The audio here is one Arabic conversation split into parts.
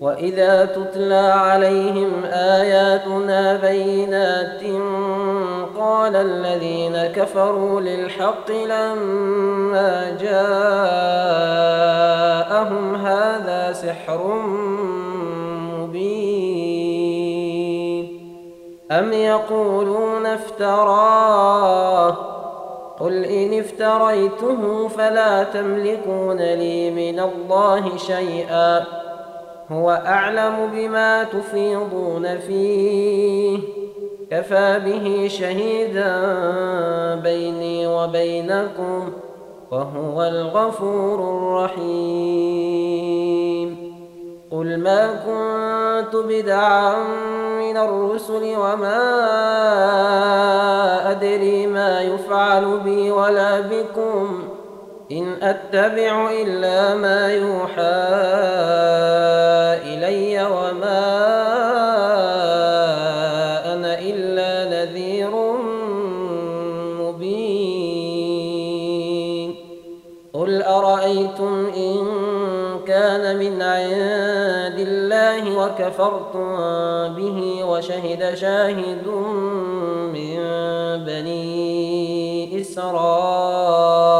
وإذا تتلى عليهم آياتنا بينات قال الذين كفروا للحق لما جاءهم هذا سحر مبين أم يقولون افتراه قل إن افتريته فلا تملكون لي من الله شيئا هو أعلم بما تفيضون فيه. كفى به شهيدا بيني وبينكم وهو الغفور الرحيم. قل ما كنت بدعا من الرسل وما أدري ما يفعل بي ولا بكم. إن أتبع إلا ما يوحى إلي وما أنا إلا نذير مبين. قل أرأيتم إن كان من عند الله وكفرتم به وشهد شاهد من بني إسرائيل.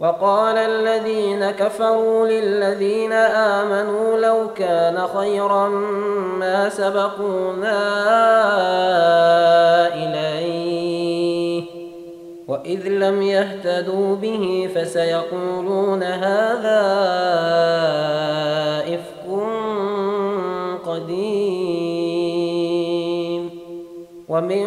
وقال الذين كفروا للذين آمنوا لو كان خيرا ما سبقونا إليه. وإذ لم يهتدوا به فسيقولون هذا إفك قديم. ومن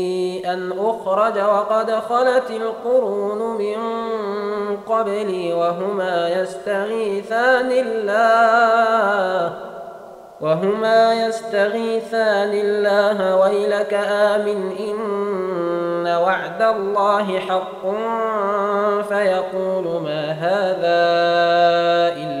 ان أخرج وقد خلت القرون من قبلي وهما يستغيثان الله. وهما يستغيثان الله. ويلك آمن إن وعد الله حق. فيقول ما هذا إلا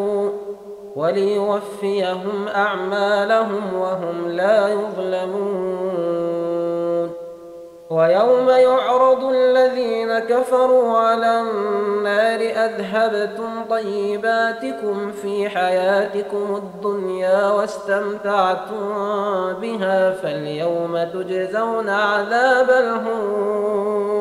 وليوفيهم أعمالهم وهم لا يظلمون. ويوم يعرض الذين كفروا على النار أذهبتم طيباتكم في حياتكم الدنيا واستمتعتم بها فاليوم تجزون عذاب الهون.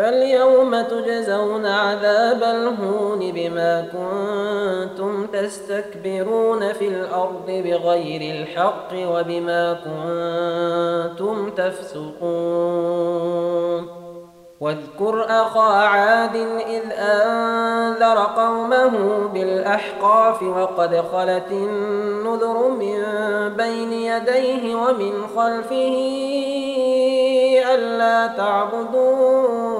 فاليوم تجزون عذاب الهون بما كنتم تستكبرون في الأرض بغير الحق وبما كنتم تفسقون. واذكر أخا عاد إذ أنذر قومه بالأحقاف وقد خلت النذر من بين يديه ومن خلفه ألا تعبدوا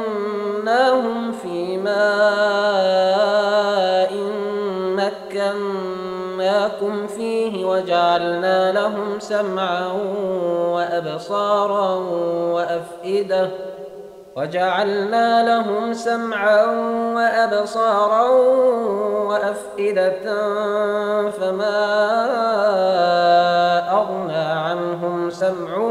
مكناهم في ماء مكناكم فيه وجعلنا لهم سمعا وأبصارا وأفئدة وجعلنا لهم سمعا وأبصارا وأفئدة فما أغنى عنهم سمعهم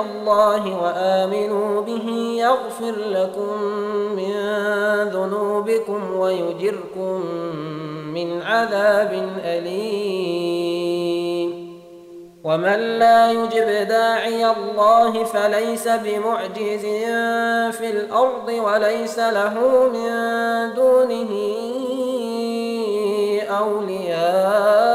الله وآمنوا به يغفر لكم من ذنوبكم ويجركم من عذاب أليم. ومن لا يجب داعي الله فليس بمعجز في الأرض وليس له من دونه أولياء.